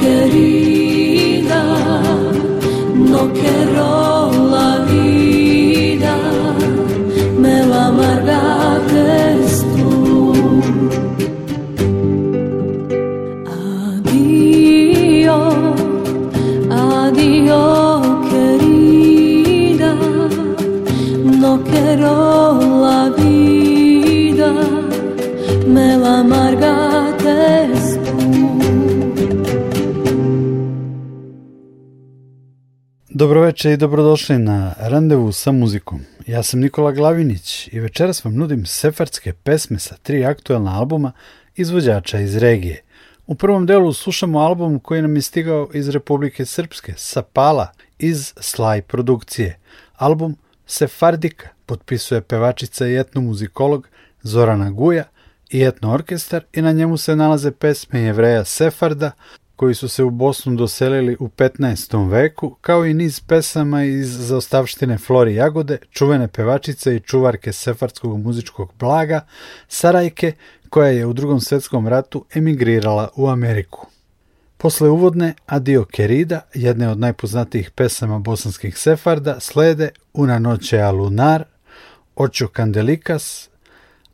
querida, no quiero Dobroveče i dobrodošli na randevu sa muzikom. Ja sam Nikola Glavinić i večeras vam nudim sefardske pesme sa tri aktuelna albuma izvođača iz regije. U prvom delu slušamo album koji nam je stigao iz Republike Srpske, sa Pala, iz Slaj produkcije. Album Sefardika potpisuje pevačica i etnomuzikolog Zorana Guja i etno orkestar i na njemu se nalaze pesme jevreja Sefarda, koji su se u Bosnu doselili u 15. veku, kao i niz pesama iz zaostavštine Flori Jagode, čuvene pevačice i čuvarke sefardskog muzičkog blaga, Sarajke, koja je u drugom svetskom ratu emigrirala u Ameriku. Posle uvodne Adio Kerida, jedne od najpoznatijih pesama bosanskih sefarda, slede Una noche a lunar, Ocho candelikas,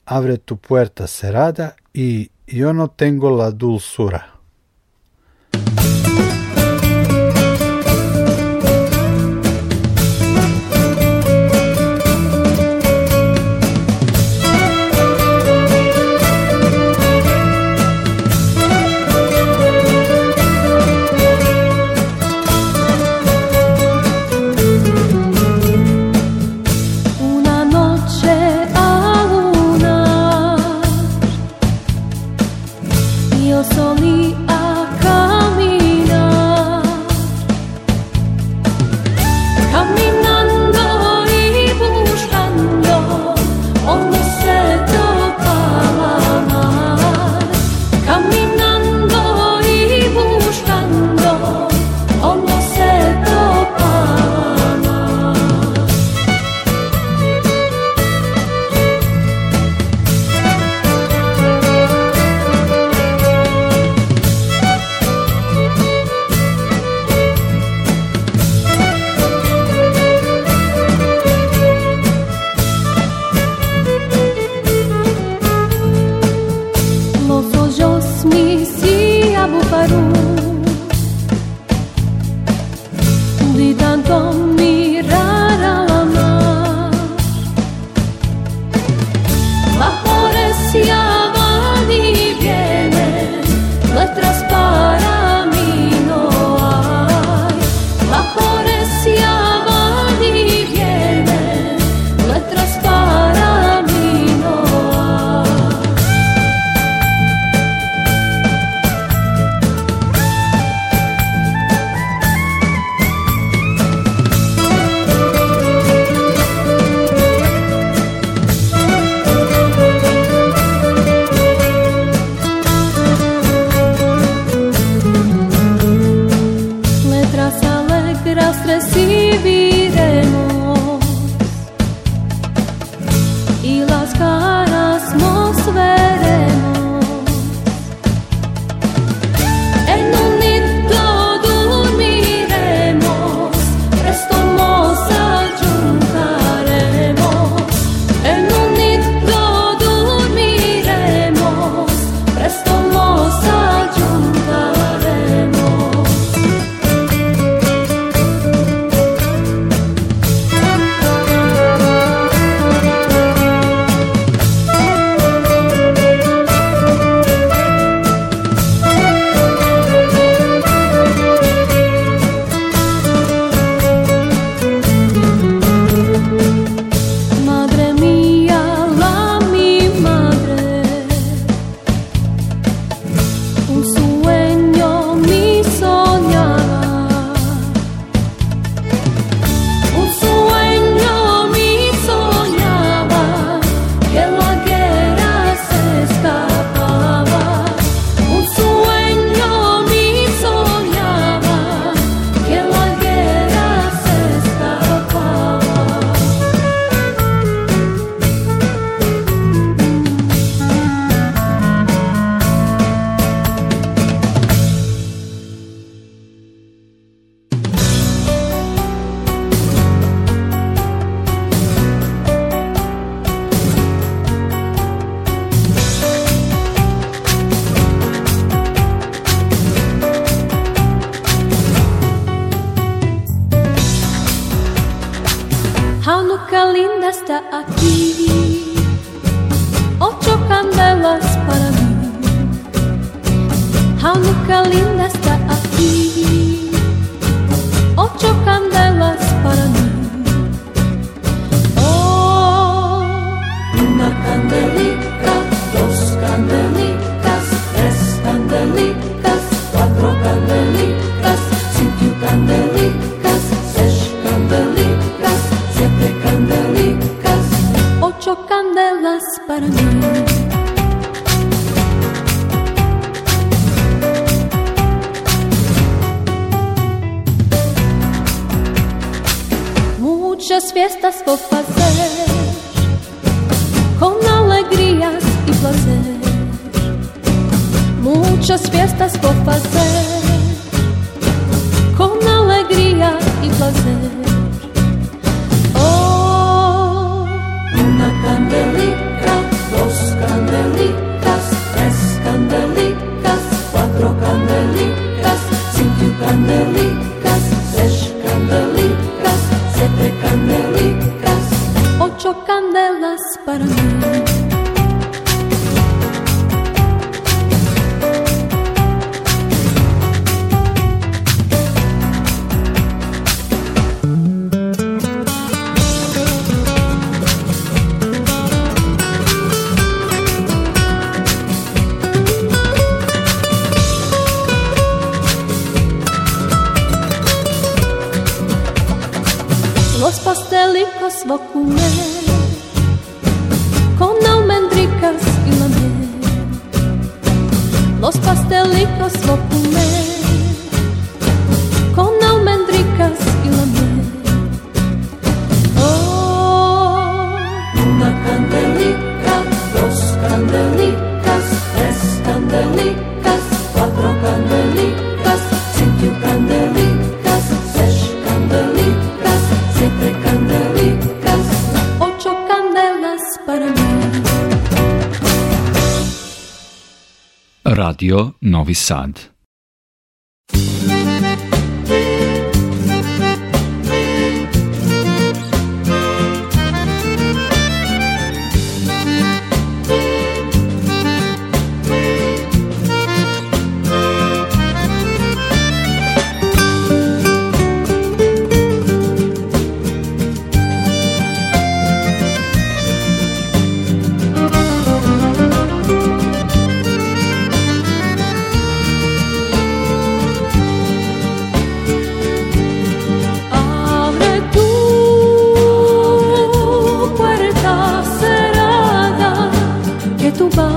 Abre tu puerta serada i Yo no tengo la dulzura. Bye. Radio Novi Sad. tout bas.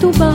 tout bas.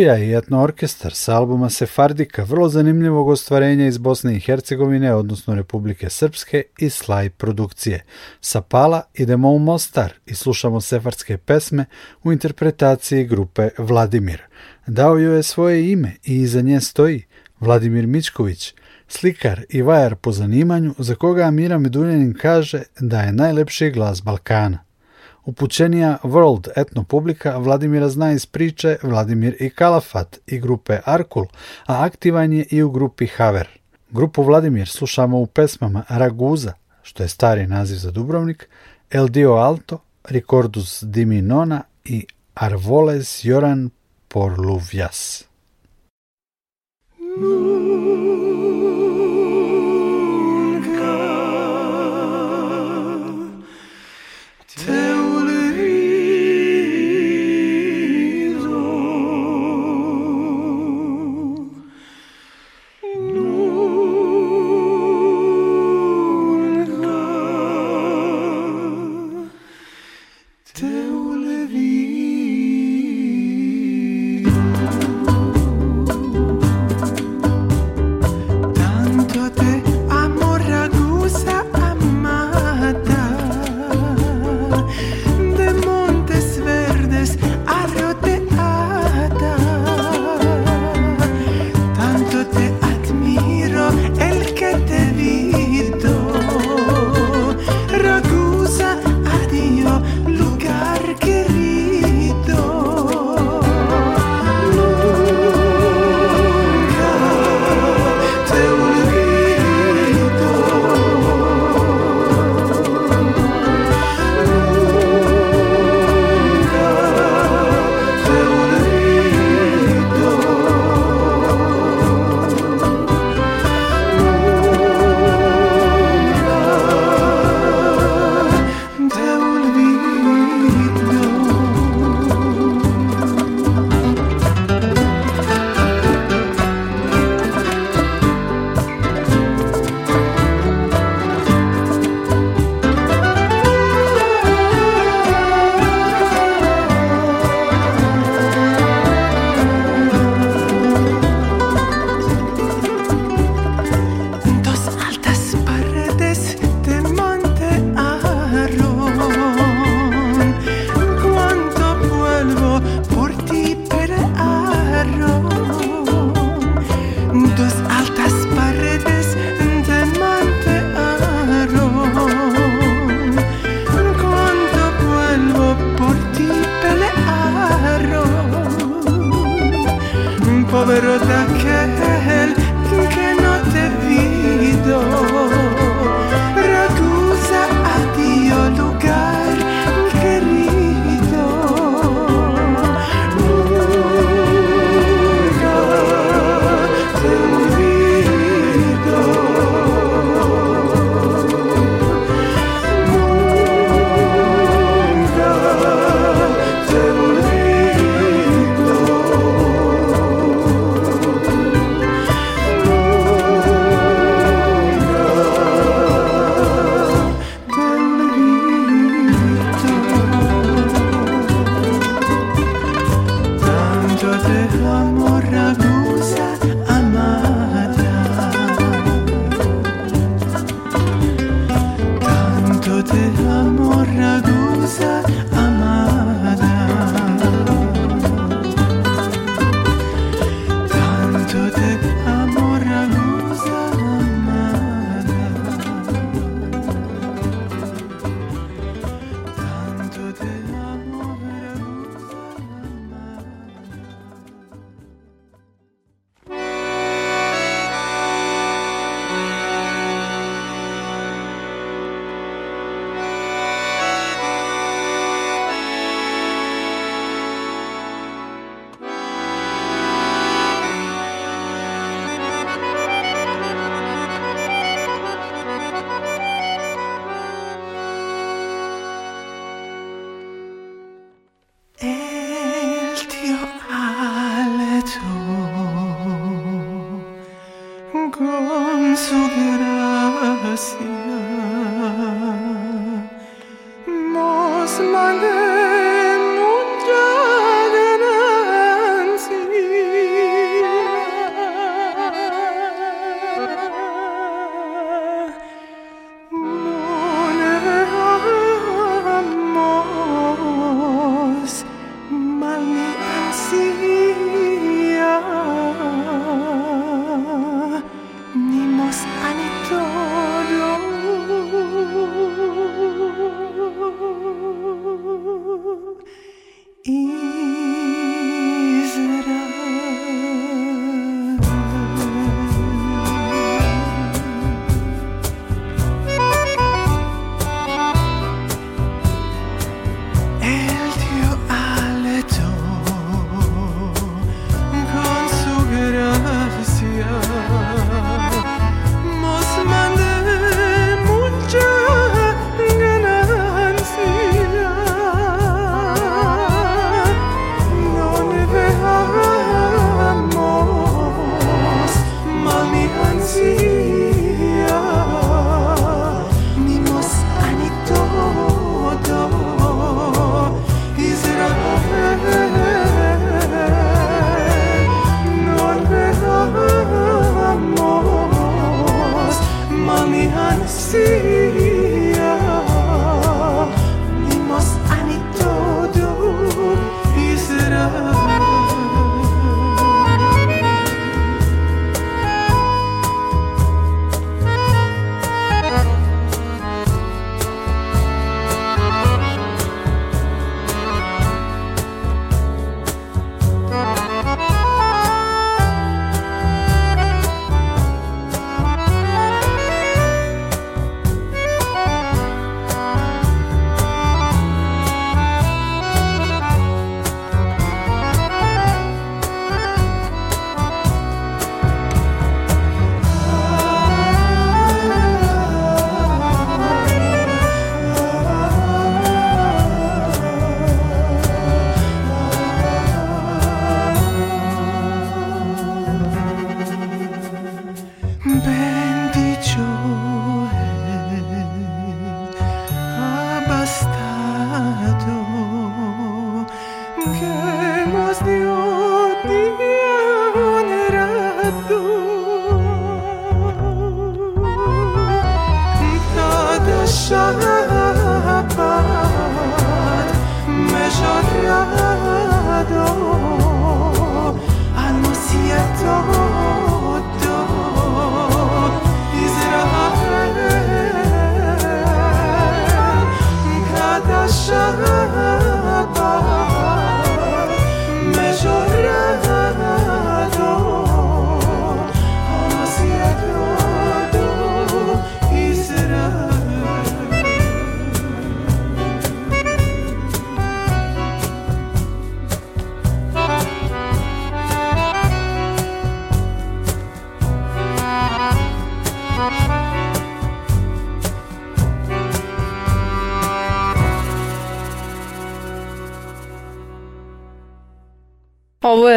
Guja i etno orkestar sa albuma Sefardika, vrlo zanimljivog ostvarenja iz Bosne i Hercegovine, odnosno Republike Srpske i Slaj produkcije. Sa Pala idemo u Mostar i slušamo sefardske pesme u interpretaciji grupe Vladimir. Dao joj je svoje ime i iza nje stoji Vladimir Mičković, slikar i vajar po zanimanju za koga Amira Meduljanin kaže da je najlepši glas Balkana. Upućenija World etno publika Vladimira zna iz priče Vladimir i Kalafat i grupe Arkul, a aktivan je i u grupi Haver. Grupu Vladimir slušamo u pesmama Raguza, što je stari naziv za Dubrovnik, El Dio Alto, Ricordus Diminona i Arvoles Joran por Luvjas.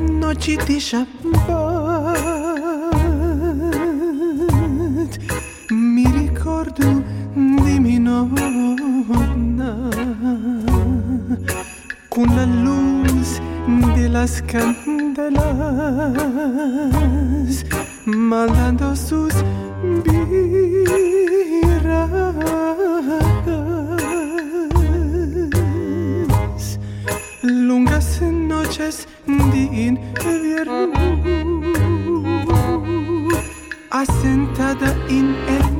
Noite de Shabbat mi ricordo di mia nonna con la luz de las candelas mandando sus birras. Lungas noches in vjeru A sen in et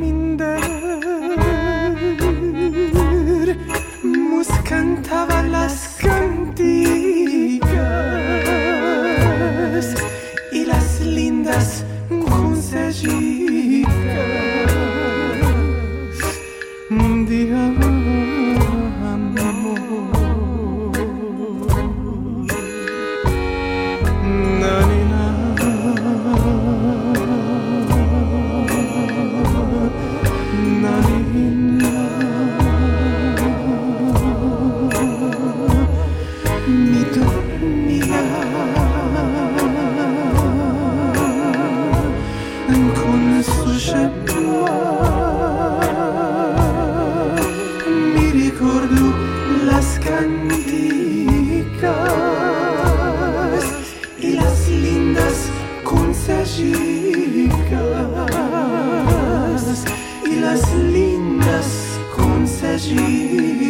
agir.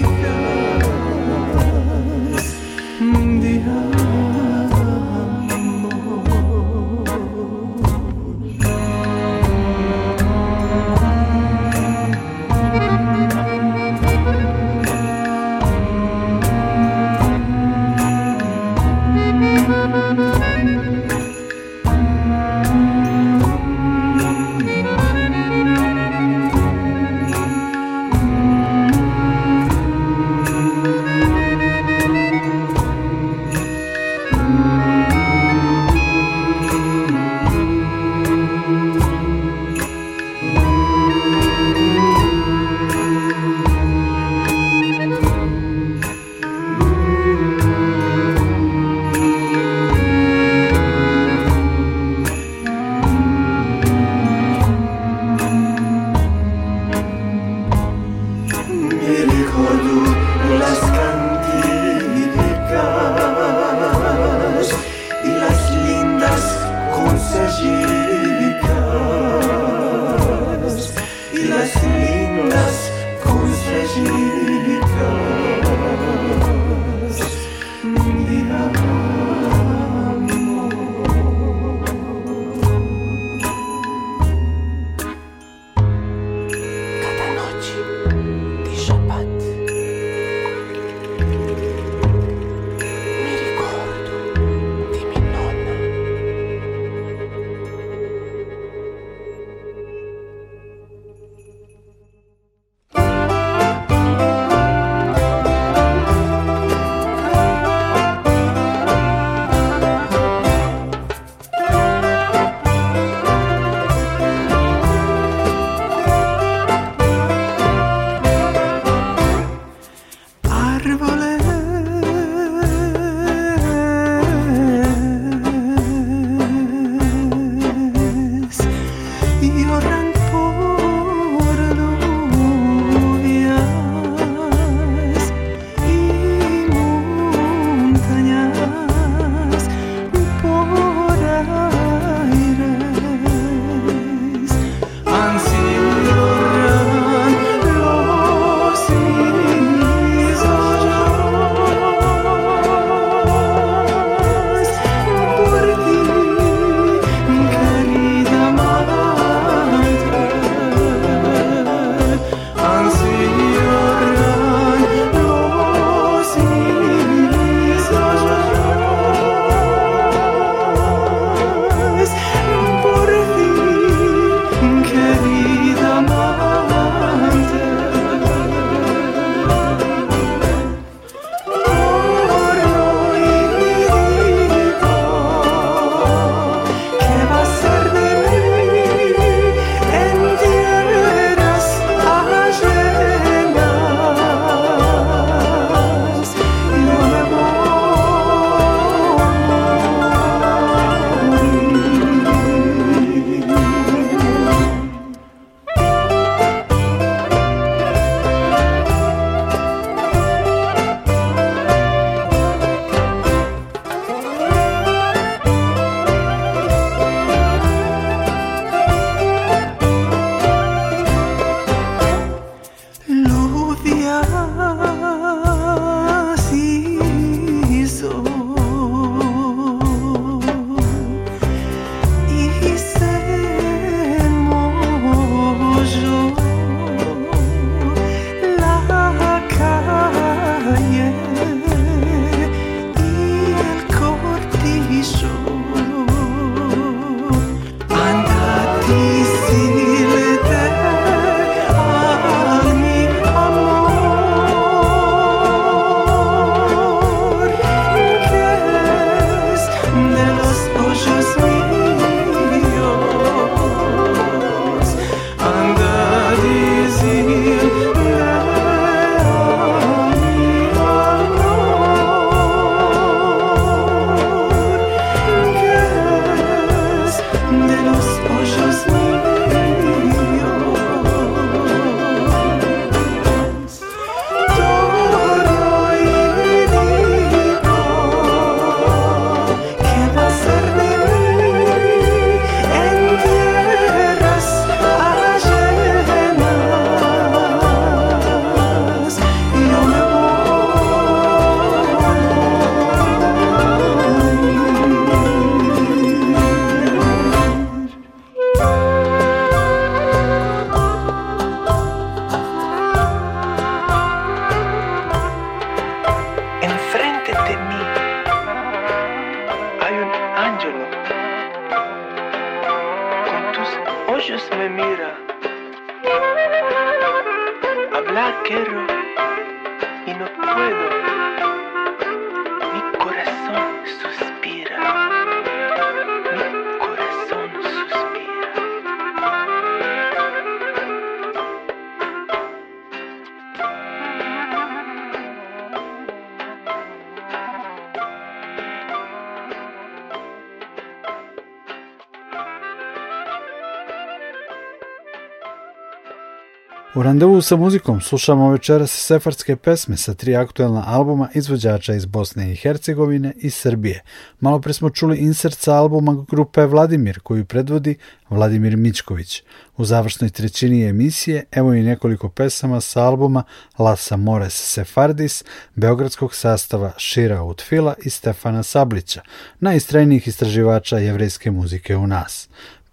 U randevu sa muzikom slušamo večeras sefarske pesme sa tri aktuelna albuma izvođača iz Bosne i Hercegovine i Srbije. Malo pre smo čuli insert sa albuma grupe Vladimir koju predvodi Vladimir Mićković. U završnoj trećini emisije evo i nekoliko pesama sa albuma Las Amores Sefardis, beogradskog sastava Šira Utfila i Stefana Sablića, najistrajnijih istraživača jevrejske muzike u nas.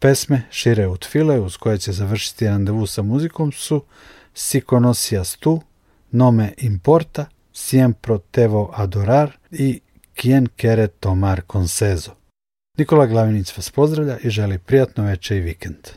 Pesme šire od file uz koje će završiti randevu sa muzikom su Si conocias tu, Nome importa, Siempre tevo adorar i Quien quiere tomar conceso. Nikola Glavinić vas pozdravlja i želi prijatno veče i vikend.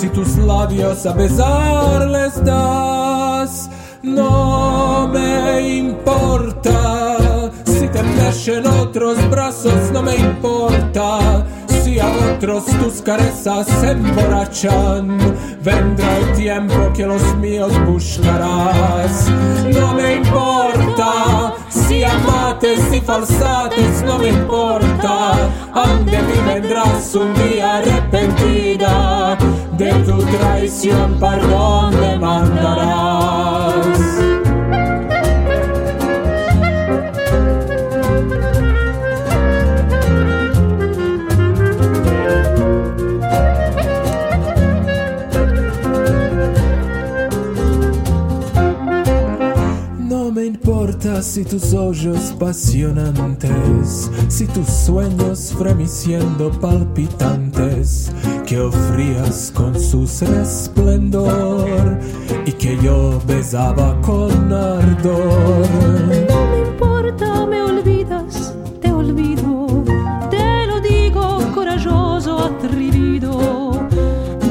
Si tus labios a besar les das. No me importa si te mecen otros brazos, no me importa si a otros tus carezas se emborrachan. Vendrá el tiempo que los míos buscarás. No me importa si amates y falsates, no me importa. Ande mí vendrás un día arrepentida. De tu traición, perdón me mandarás. No me importa si tus ojos pasionantes, si tus sueños fremiciendo palpitantes, que ofrías con sus resplendor y que yo besaba con ardor. No me importa, me olvidas, te olvido, te lo digo corajoso, atrevido,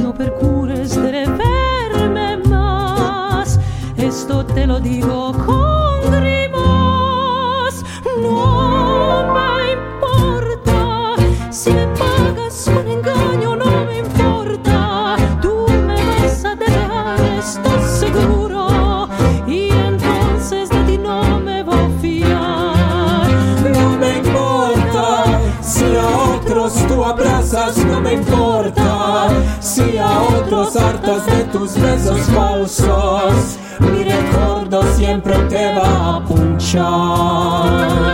no procures de reverme más, esto te lo digo con de tus besos falsos. Mi recuerdo siempre te va a punchar.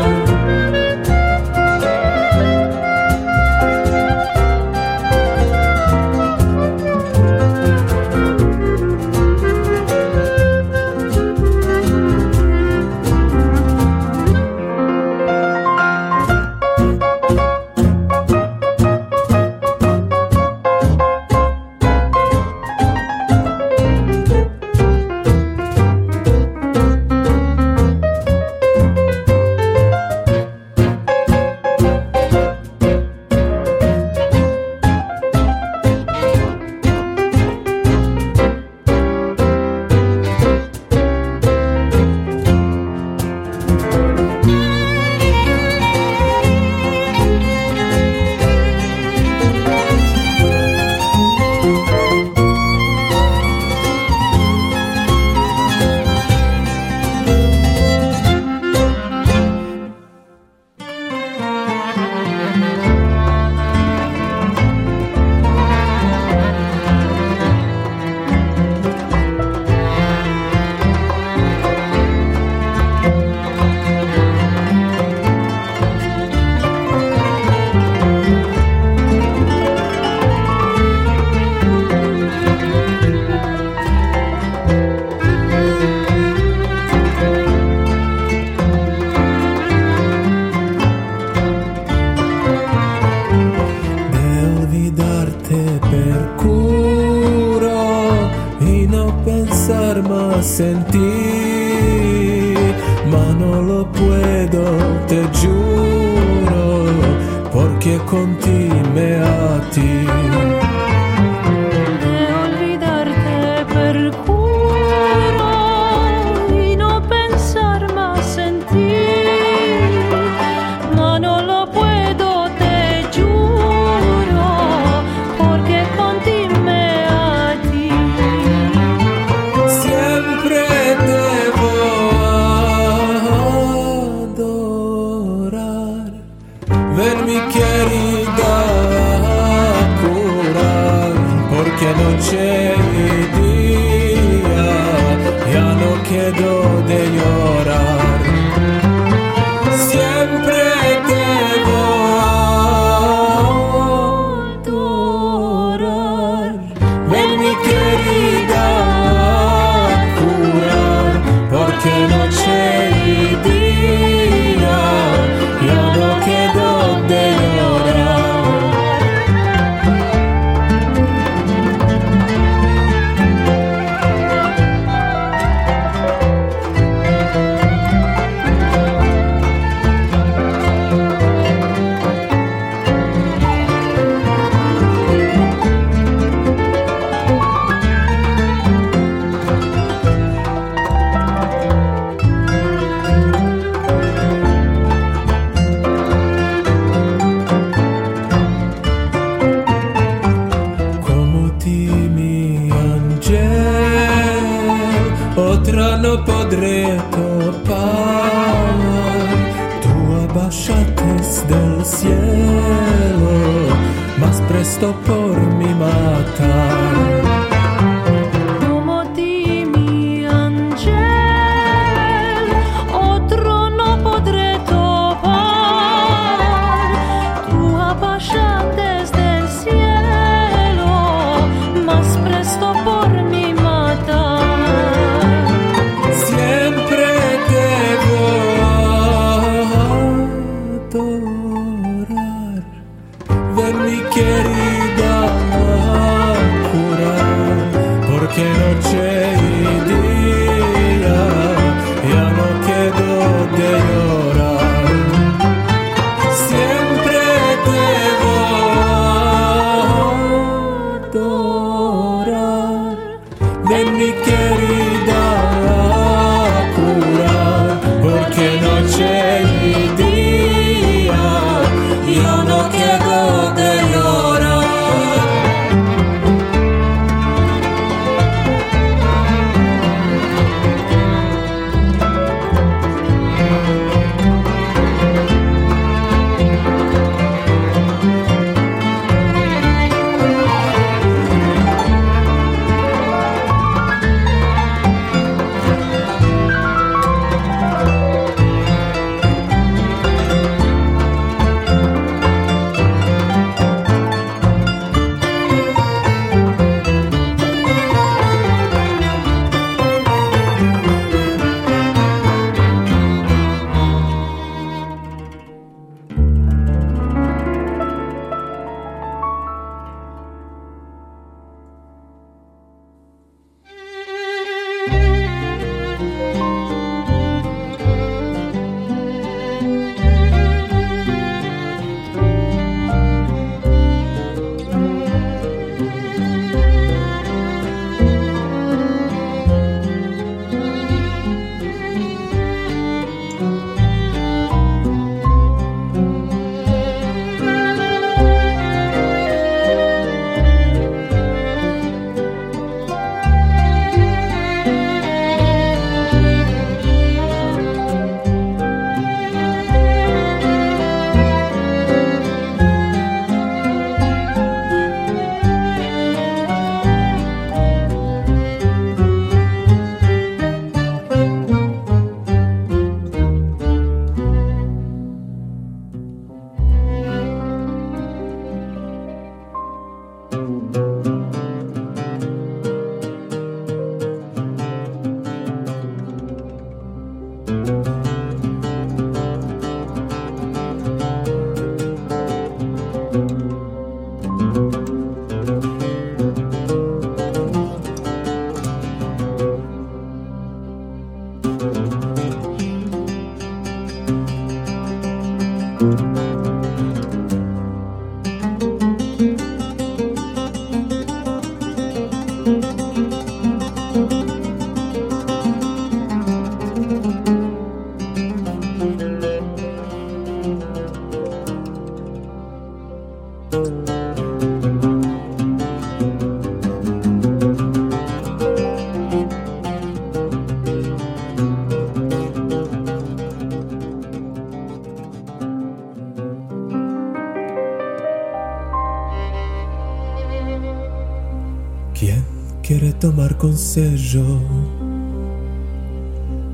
Consejo?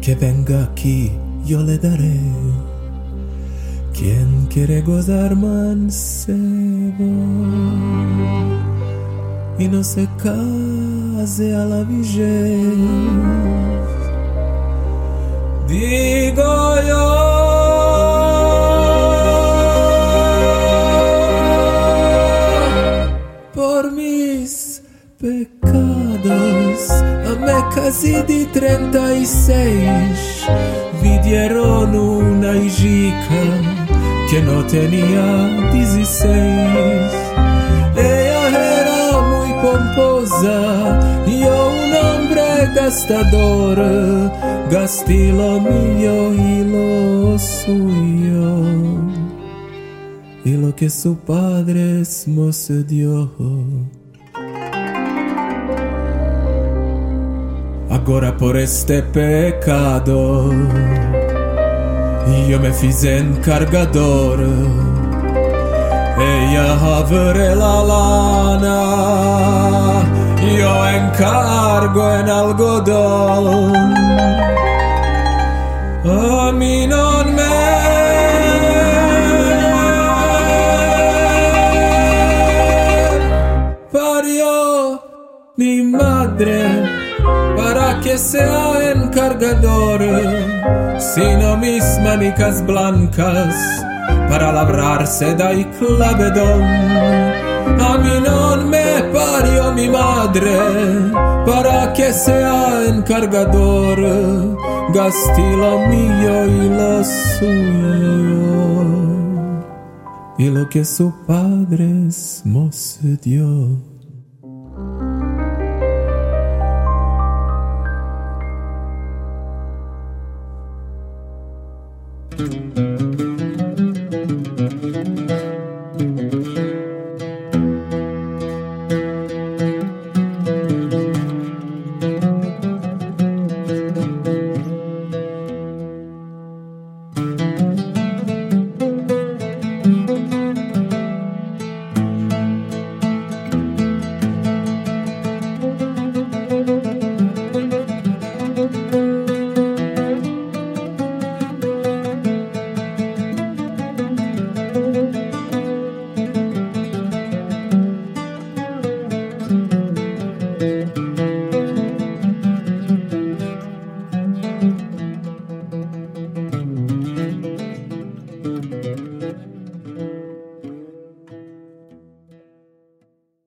Que venga aquí, yo le daré. ¿Quién quiere gozar mancebo? Y no se case a la vejez. Digo Casi de 36. Vidieron una hija que no tenía 16. Ella era muy pomposa, yo un hombre gastador. Gasté lo mío y lo suyo. Y lo que su padre nos dio. Agora por este pecado Yo me fiz encargador. Ella abre la lana Yo encargo en algodón. A mí non me parió mi madre que sea encargador, sino mis manicas blancas para labrarse dai clavedón. A mí non me parió mi madre para que sea encargador, gasti lo mío y lo suyo y lo que su padre nos dio.